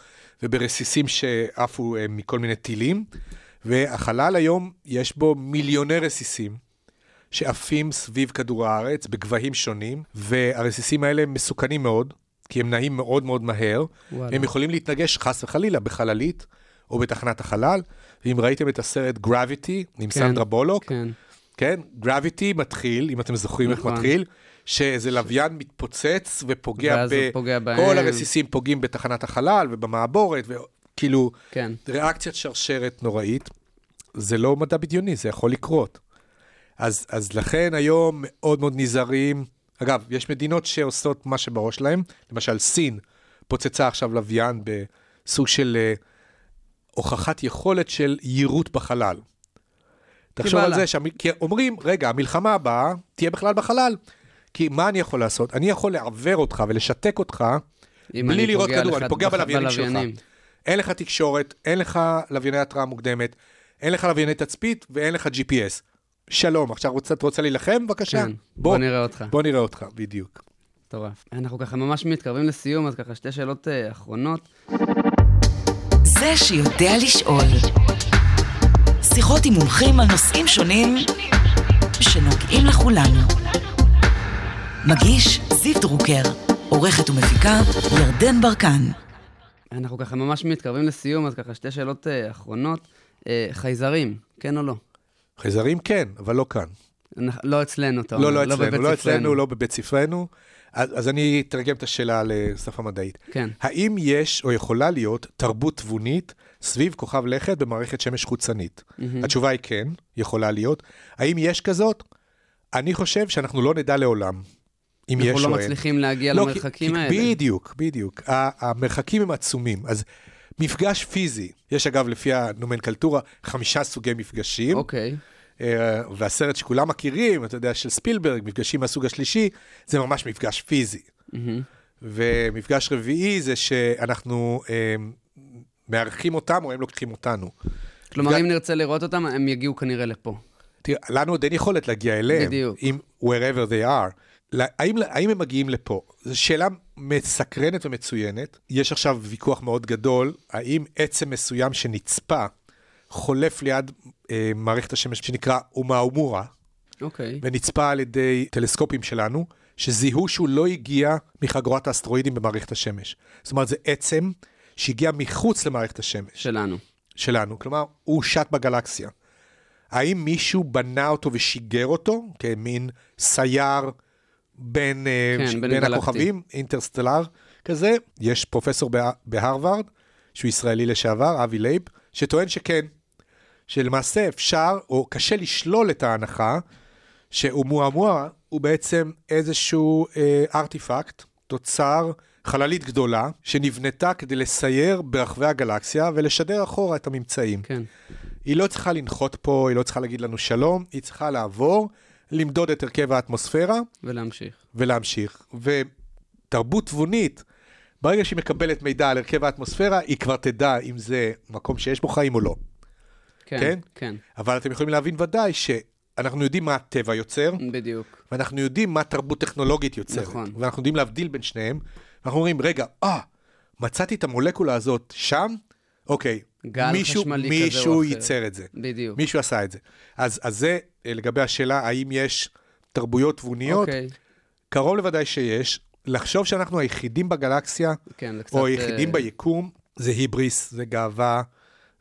וברסיסים שעפו אה, מכל מיני טילים. והחלל היום, יש בו מיליוני רסיסים שעפים סביב כדור הארץ בגבהים שונים, והרסיסים האלה מסוכנים מאוד, כי הם נעים מאוד מאוד מהר. וואלה. הם יכולים להתנגש חס וחלילה בחללית או בתחנת החלל. ואם ראיתם את הסרט גרביטי עם כן, סנדרה בולוק, כן. כן, גרביטי מתחיל, אם אתם זוכרים איך נכון. מתחיל, שאיזה לוויין מתפוצץ ופוגע ב... פוגע בהם. כל הרסיסים פוגעים בתחנת החלל ובמעבורת, וכאילו, כן. ריאקציית שרשרת נוראית. זה לא מדע בדיוני, זה יכול לקרות. אז, אז לכן היום מאוד מאוד נזהרים. אגב, יש מדינות שעושות מה שבראש להם, למשל סין פוצצה עכשיו לוויין בסוג של אה, הוכחת יכולת של יירוט בחלל. תחשוב על לה. זה, שהמ... כי אומרים, רגע, המלחמה הבאה תהיה בכלל בחלל. כי מה אני יכול לעשות? אני יכול לעוור אותך ולשתק אותך בלי לראות כדור, אני פוגע בלוויינים שלך. אין לך תקשורת, אין לך לווייני התראה מוקדמת, אין לך לווייני תצפית ואין לך GPS. שלום, עכשיו רוצה, אתה רוצה להילחם? בבקשה. כן, בוא נראה אותך. בוא נראה אותך, בדיוק. מטורף. אנחנו ככה ממש מתקרבים לסיום, אז ככה שתי שאלות אה, אחרונות. זה שיודע לשאול. שיחות עם מומחים על נושאים שונים שנוגעים לכולנו. מגיש זיו דרוקר, עורכת ומפיקה ירדן ברקן. אנחנו ככה ממש מתקרבים לסיום, אז ככה שתי שאלות אה, אחרונות. אה, חייזרים, כן או לא? חייזרים כן, אבל לא כאן. לא אצלנו, אתה לא, אומר. לא אצלנו, בבית לא ספרנו. אצלנו, לא בבית ספרנו. אז, אז אני אתרגם את השאלה לשפה מדעית. כן. האם יש או יכולה להיות תרבות תבונית סביב כוכב לכת במערכת שמש חוצנית? התשובה היא כן, יכולה להיות. האם יש כזאת? אני חושב שאנחנו לא נדע לעולם. אם יש או אנחנו. לא מצליחים להגיע לא, למרחקים כי- האלה. בדיוק, בדיוק. המרחקים הם עצומים. אז מפגש פיזי, יש אגב לפי הנומנקלטורה חמישה סוגי מפגשים. אוקיי, אה, והסרט שכולם מכירים, אתה יודע, של ספילברג, מפגשים מהסוג השלישי, זה ממש מפגש פיזי. ומפגש רביעי זה שאנחנו אה, מארחים אותם או הם לוקחים אותנו. כלומר, מפגש- אם נרצה לראות אותם, הם יגיעו כנראה לפה. תראה, לנו עוד אין יכולת להגיע אליהם. בדיוק. אם wherever they are. האם, האם הם מגיעים לפה? זו שאלה מסקרנת ומצוינת. יש עכשיו ויכוח מאוד גדול, האם עצם מסוים שנצפה חולף ליד אה, מערכת השמש שנקרא אומאומורה, אוקיי, ונצפה על ידי טלסקופים שלנו, שזיהו שהוא לא הגיע מחגורת האסטרואידים במערכת השמש. זאת אומרת, זה עצם שהגיע מחוץ למערכת השמש. שלנו. שלנו, כלומר, הוא שט בגלקסיה. האם מישהו בנה אותו ושיגר אותו כמין סייר בין, אה, כן, ש- בין בין. הכוכבים, interstellar כזה? יש פרופסור בה- בהרווארד, שהוא ישראלי לשעבר, אבי לייב, שטוען שכן, שלמעשה אפשר, או קשה לשלול את ההנחה, שאומואמואה הוא בעצם איזשהו אה, ארטיפקט, תוצר, חללית גדולה, שנבנתה כדי לסייר ברחבי הגלקסיה ולשדר אחורה את הממצאים. כן. היא לא צריכה לנחות פה, היא לא צריכה להגיד לנו שלום, היא צריכה לעבור, למדוד את הרכב האטמוספירה ולהמשיך. ולהמשיך. ותרבות תבונית, ברגע שהיא מקבלת מידע על הרכב האטמוספירה, היא כבר תדע אם זה מקום שיש בו חיים או לא. כן, כן? כן, אבל אתם יכולים להבין ודאי שאנחנו יודעים מה הטבע יוצר, בדיוק. ואנחנו יודעים מה תרבות טכנולוגית יוצרת. נכון. ואנחנו יודעים להבדיל בין שניהם. אנחנו אומרים, רגע, אה, מצאתי את המולקולה הזאת שם, אוקיי, גל מישהו, חשמלי כזה או מישהו אחר. ייצר את זה. בדיוק. מישהו עשה את זה. אז, אז זה אה, לגבי השאלה האם יש תרבויות תבוניות, אוקיי, קרוב לוודאי שיש. לחשוב שאנחנו היחידים בגלקסיה, כן, קצת... או היחידים אה, ביקום, זה היבריס, זה גאווה,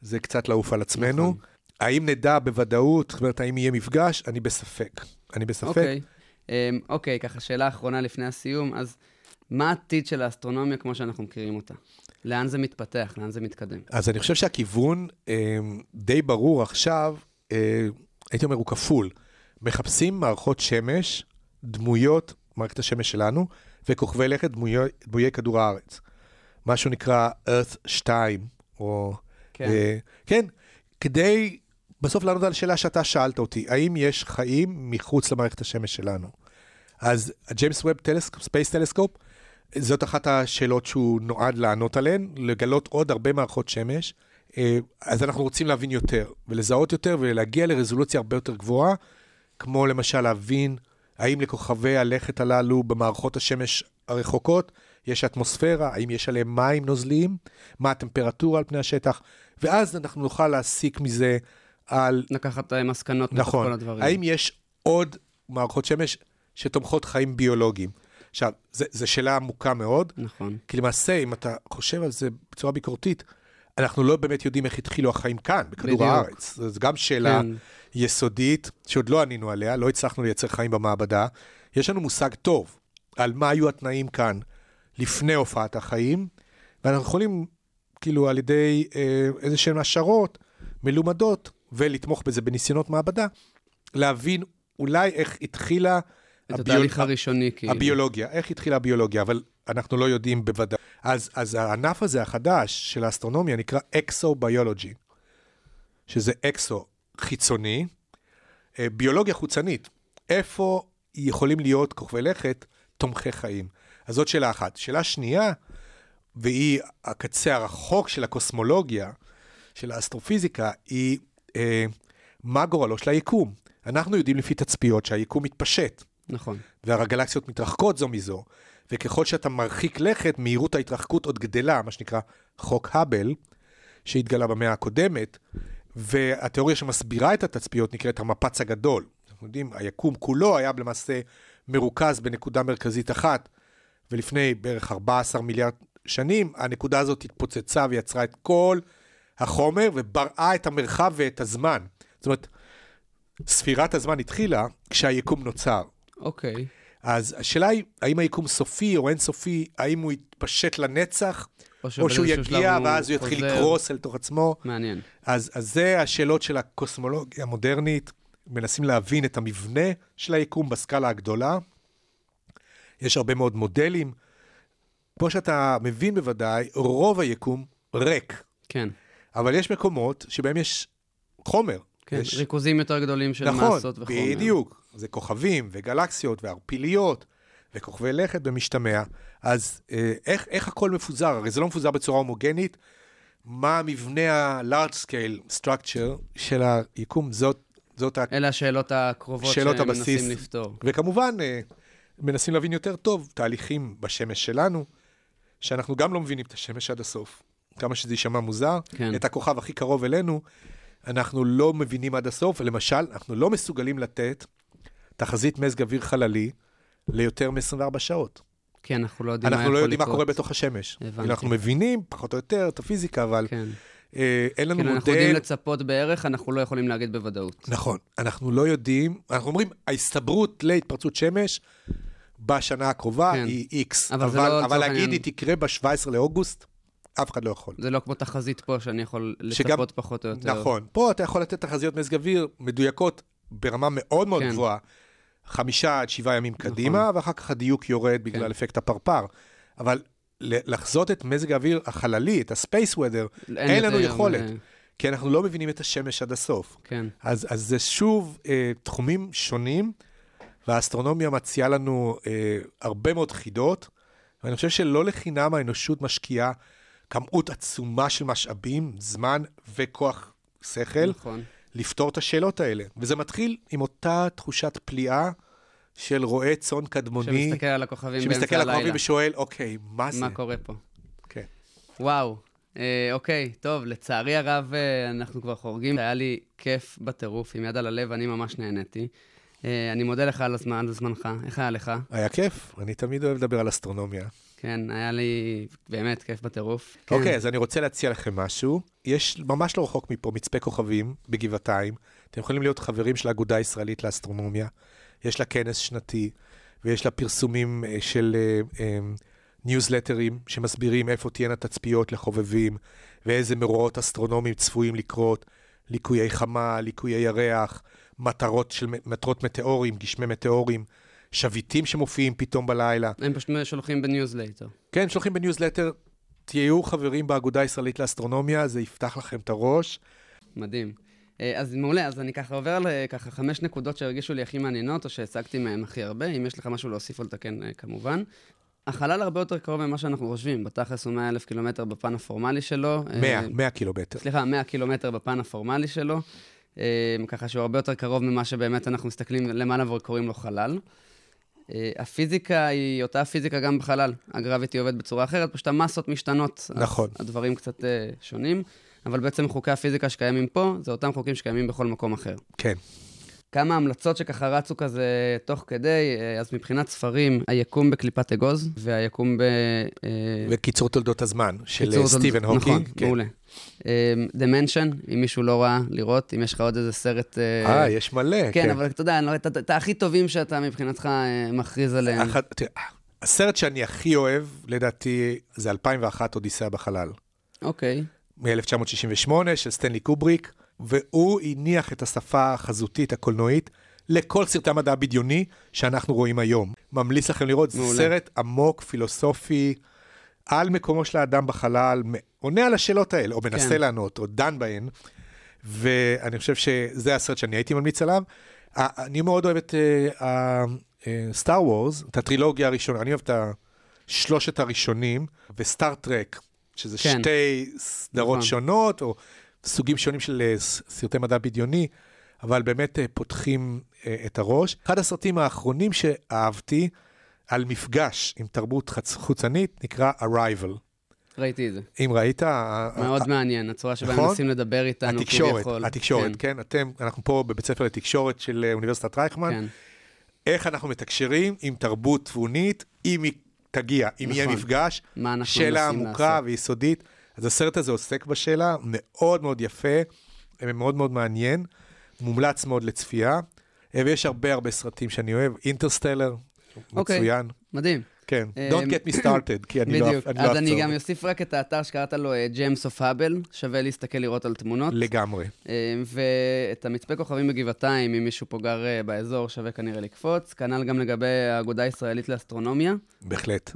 זה קצת לעוף על עצמנו. נכון. האם נדע בוודאות, זאת אומרת, האם יהיה מפגש? אני בספק. אני בספק. אוקיי. אמ, אוקיי, ככה שאלה אחרונה לפני הסיום, אז מה העתיד של האסטרונומיה כמו שאנחנו מכירים אותה? לאן זה מתפתח? לאן זה מתקדם? אז אני חושב שהכיוון אה, די ברור עכשיו, אה, הייתי אומר, הוא כפול. מחפשים מערכות שמש, דמויות, מערכת השמש שלנו, וכוכבי לכת דמויי, דמויי כדור הארץ. משהו נקרא Earth 2, או... כן. אה, כן, כדי בסוף לענות על השאלה שאתה שאלת אותי, האם יש חיים מחוץ למערכת השמש שלנו? אז הג'יימס ווב space telescope, זאת אחת השאלות שהוא נועד לענות עליהן, לגלות עוד הרבה מערכות שמש. אה, אז אנחנו רוצים להבין יותר, ולזהות יותר, ולהגיע לרזולוציה הרבה יותר גבוהה, כמו למשל להבין האם לכוכבי הלכת הללו במערכות השמש הרחוקות יש אטמוספירה, האם יש עליהם מים נוזליים, מה הטמפרטורה על פני השטח, ואז אנחנו נוכל להסיק מזה על לקחת אה, מסקנות מתוך נכון. כל הדברים. האם יש עוד מערכות שמש שתומכות חיים ביולוגיים? עכשיו, זו שאלה עמוקה מאוד, נכון. כי למעשה, אם אתה חושב על זה בצורה ביקורתית, אנחנו לא באמת יודעים איך התחילו החיים כאן, בכדור בדיוק. הארץ. זו גם שאלה כן. יסודית, שעוד לא ענינו עליה, לא הצלחנו לייצר חיים במעבדה. יש לנו מושג טוב על מה היו התנאים כאן לפני הופעת החיים, ואנחנו יכולים, כאילו, על ידי אה, איזה שהן השערות מלומדות, ולתמוך בזה בניסיונות מעבדה, להבין אולי איך התחילה את הביול- התהליך הראשוני, כאילו. הביולוגיה, איך התחילה הביולוגיה, אבל אנחנו לא יודעים בוודאי. אז, אז הענף הזה החדש של האסטרונומיה נקרא אקסו-ביולוגי, שזה אקסו חיצוני, אה, ביולוגיה חוצנית. איפה יכולים להיות כוכבי לכת תומכי חיים? אז זאת שאלה אחת. שאלה שנייה, והיא הקצה הרחוק של הקוסמולוגיה, של האסטרופיזיקה, היא אה, מה גורלו של היקום. אנחנו יודעים לפי תצפיות שהיקום מתפשט. נכון. והגלקסיות מתרחקות זו מזו, וככל שאתה מרחיק לכת, מהירות ההתרחקות עוד גדלה, מה שנקרא חוק האבל, שהתגלה במאה הקודמת, והתיאוריה שמסבירה את התצפיות נקראת המפץ הגדול. אנחנו יודעים, היקום כולו היה למעשה מרוכז בנקודה מרכזית אחת, ולפני בערך 14 מיליארד שנים, הנקודה הזאת התפוצצה ויצרה את כל החומר ובראה את המרחב ואת הזמן. זאת אומרת, ספירת הזמן התחילה כשהיקום נוצר. אוקיי. אז השאלה היא, האם היקום סופי או אין סופי, האם הוא יתפשט לנצח, או או שהוא יגיע ואז הוא יתחיל חוזר. לקרוס אל תוך עצמו. מעניין. אז, אז זה השאלות של הקוסמולוגיה המודרנית, מנסים להבין את המבנה של היקום בסקאלה הגדולה. יש הרבה מאוד מודלים. כמו שאתה מבין בוודאי, רוב היקום ריק, כן. אבל יש מקומות שבהם יש חומר. כן, יש... ריכוזים יותר גדולים של נכון, מסות וחומר. בדיוק. זה כוכבים וגלקסיות וערפיליות וכוכבי לכת במשתמע. אז אה, איך, איך הכל מפוזר? הרי זה לא מפוזר בצורה הומוגנית. מה המבנה ה-large scale structure של היקום? זאת, זאת ה... אלה השאלות הקרובות שאלות שמנסים הבסיס. לפתור. וכמובן, אה, מנסים להבין יותר טוב תהליכים בשמש שלנו, שאנחנו גם לא מבינים את השמש עד הסוף. כמה שזה יישמע מוזר, כן. את הכוכב הכי קרוב אלינו, אנחנו לא מבינים עד הסוף, ולמשל, אנחנו לא מסוגלים לתת תחזית מזג אוויר חללי ליותר מ-24 שעות. כן, אנחנו לא יודעים מה אנחנו יכול לא יודעים מה. קורה בתוך השמש. הבנתי. אנחנו מבינים, פחות או יותר, את הפיזיקה, אבל כן. אה, אין לנו כאילו, אנחנו יודעים מודל... לצפות בערך, אנחנו לא יכולים להגיד בוודאות. נכון, אנחנו לא יודעים, אנחנו אומרים, ההסתברות להתפרצות שמש בשנה הקרובה כן. היא X, אבל אבל, לא אבל להגיד היא תקרה ב-17 לאוגוסט, אף אחד לא יכול. זה לא כמו תחזית פה, שאני יכול שגם- לצפות פחות או יותר. נכון, פה אתה יכול לתת תחזיות מזג אוויר מדויקות ברמה מאוד מאוד כן. גבוהה, חמישה עד שבעה ימים קדימה, ואחר כך הדיוק יורד בגלל כן. אפקט הפרפר. אבל לחזות את מזג האוויר החללי, את ה-space weather, אין אין לנו יכולת, אה, כי אנחנו לא מבינים את השמש עד הסוף. כן. אז, אז זה שוב אה, תחומים שונים, והאסטרונומיה מציעה לנו אה, הרבה מאוד חידות, ואני חושב שלא לחינם האנושות משקיעה כמות עצומה של משאבים, זמן וכוח שכל, נכון. לפתור את השאלות האלה. וזה מתחיל עם אותה תחושת פליאה של רועה צאן קדמוני, שמסתכל על הכוכבים שמסתכל באמצע על הלילה. הכוכבים ושואל, אוקיי, מה זה? מה קורה פה? כן. וואו. אה, אוקיי, טוב, לצערי הרב אה, אנחנו כבר חורגים. היה לי כיף בטירוף, עם יד על הלב, אני ממש נהניתי. אה, אני מודה לך על הזמן, על זמנך. איך היה לך? היה כיף, אני תמיד אוהב לדבר על אסטרונומיה. כן, היה לי באמת כיף בטירוף. כן. אוקיי, אז אני רוצה להציע לכם משהו. יש ממש לא רחוק מפה מצפה כוכבים בגבעתיים. אתם יכולים להיות חברים של האגודה הישראלית לאסטרונומיה. יש לה כנס שנתי, ויש לה פרסומים אה, של אה, אה, ניוזלטרים שמסבירים איפה תהיינה תצפיות לחובבים, ואיזה מאורעות אסטרונומיים צפויים לקרות, ליקויי חמה, ליקויי ירח, מטרות של מטרות מטאורים, גשמי מטאורים, שביטים שמופיעים פתאום בלילה. הם פשוט שולחים בניוזלייטר. כן, שולחים בניוזלטר, תהיו חברים באגודה הישראלית לאסטרונומיה, זה יפתח לכם את הראש. מדהים. אה, אז מעולה, אז אני ככה עובר לככה חמש נקודות שהרגישו לי הכי מעניינות, או שהצגתי מהם הכי הרבה, אם יש לך משהו להוסיף או לתקן אה, כמובן. החלל הרבה יותר קרוב ממה שאנחנו חושבים, בתכלס הוא 100 אלף קילומטר בפן הפורמלי שלו. אה, 100, 100 קילומטר. סליחה, 100 קילומטר בפן הפורמלי שלו, ככה שהוא הרבה יותר קרוב ממה שבאמת אנחנו מסתכלים למעלה וקוראים לו חלל. אה, הפיזיקה היא אותה הפיזיקה גם בחלל, הגרביטי עובד בצורה אחרת, פשוט המסות משתנות. נכון. הדברים קצת אה, שונים, אבל בעצם חוקי הפיזיקה שקיימים פה, זה אותם חוקים שקיימים בכל מקום אחר. כן. כמה המלצות שככה רצו כזה תוך כדי, אה, אז מבחינת ספרים, היקום בקליפת אגוז, והיקום ב... אה, וקיצור תולדות הזמן של אה, סטיבן נכון, הוקינג. כן. מעולה. דמנשן, אם מישהו לא ראה, לראות, אם יש לך עוד איזה סרט... אה, יש מלא. כן, אבל אתה יודע, אני לא- את הכי טובים שאתה מבחינתך מכריז עליהם. אחת- תראה, הסרט שאני הכי אוהב, לדעתי, זה 2001 אודיסאה בחלל. אוקיי, מ-1968 של סטנלי קובריק, והוא הניח את השפה החזותית הקולנועית לכל סרטי המדע הבדיוני שאנחנו רואים היום. ממליץ לכם לראות. זה סרט עמוק, פילוסופי, על מקומו של האדם בחלל, עונה על השאלות האלה, או מנסה כן. לענות, או דן בהן, ואני חושב שזה הסרט שאני הייתי ממליץ עליו. אני מאוד אוהב את סטאר וורס, את הטרילוגיה הראשונה, אני אוהב את השלושת הראשונים, וסטאר טרק, שזה כן. שתי סדרות נכון. שונות, או סוגים שונים של אה, סרטי מדע בדיוני, אבל באמת אה, פותחים אה, את הראש. אחד הסרטים האחרונים שאהבתי על מפגש עם תרבות חוצנית נקרא Arrival. ראיתי את זה. אם ראית, מאוד ה- מעניין, הצורה שבה נכון? מנסים לדבר איתנו התקשורת, כביכול. התקשורת, כן, כן, אתם, אנחנו פה בבית ספר לתקשורת של אוניברסיטת רייכמן, כן. איך אנחנו מתקשרים עם תרבות תבונית, אם היא תגיע, אם יהיה נכון. מפגש, מה אנחנו שאלה עמוקה לעשות. ויסודית. אז הסרט הזה עוסק בשאלה, מאוד מאוד יפה, מאוד מאוד מעניין, מומלץ מאוד לצפייה, ויש הרבה הרבה סרטים שאני אוהב, אינטרסטלר, אוקיי. מצוין. מדהים. כן, אה, Don't get me started, כי אני לא בדיוק. אני לא אז אני. גם אוסיף רק את האתר שקראת לו Gems of Hubble, שווה להסתכל לראות על תמונות. לגמרי. אה, ואת המצפה כוכבים בגבעתיים, אם מישהו פה גר אה, באזור, שווה כנראה לקפוץ. כנ"ל גם לגבי האגודה הישראלית לאסטרונומיה, בהחלט.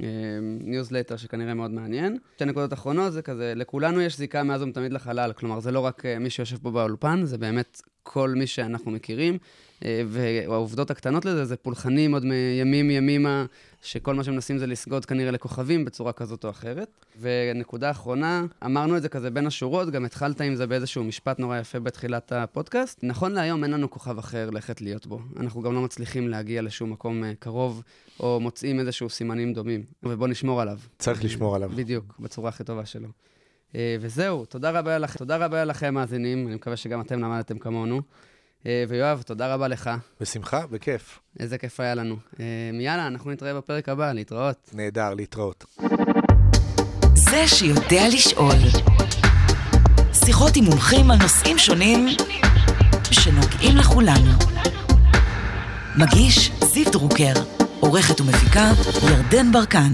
ניוזלטר שכנראה מאוד מעניין. שתי נקודות אחרונות זה כזה, לכולנו יש זיקה מאז ומתמיד לחלל, כלומר זה לא רק מי שיושב פה באולפן, זה באמת כל מי שאנחנו מכירים. אה, והעובדות הקטנות לזה זה פולחנים עוד מימים ימימה, שכל מה שמנסים זה לסגוד כנראה לכוכבים בצורה כזאת או אחרת. ונקודה אחרונה, אמרנו את זה כזה בין השורות, גם התחלת עם זה באיזשהו משפט נורא יפה בתחילת הפודקאסט. נכון להיום אין לנו כוכב אחר ללכת להיות בו. אנחנו גם לא מצליחים להגיע לשום מקום אה, קרוב, או מוצאים איזשהו סימנים דומים. ובוא נשמור עליו. צריך לשמור עליו. בדיוק, בצורה הכי טובה שלו. אה, וזהו, תודה רבה, לכ... תודה רבה לכם, מאזינים, אני מקווה שגם אתם למדתם כמונו. אה, ויואב, תודה רבה לך, בשמחה, בכיף. איזה כיף היה לנו. אה, יאללה, אנחנו נתראה בפרק הבא, להתראות. נהדר, להתראות. זה שיודע לשאול. שיחות עם מומחים על נושאים שונים שנוגעים לכולנו. מגיש זיו דרוקר, עורכת ומפיקה ירדן ברקן.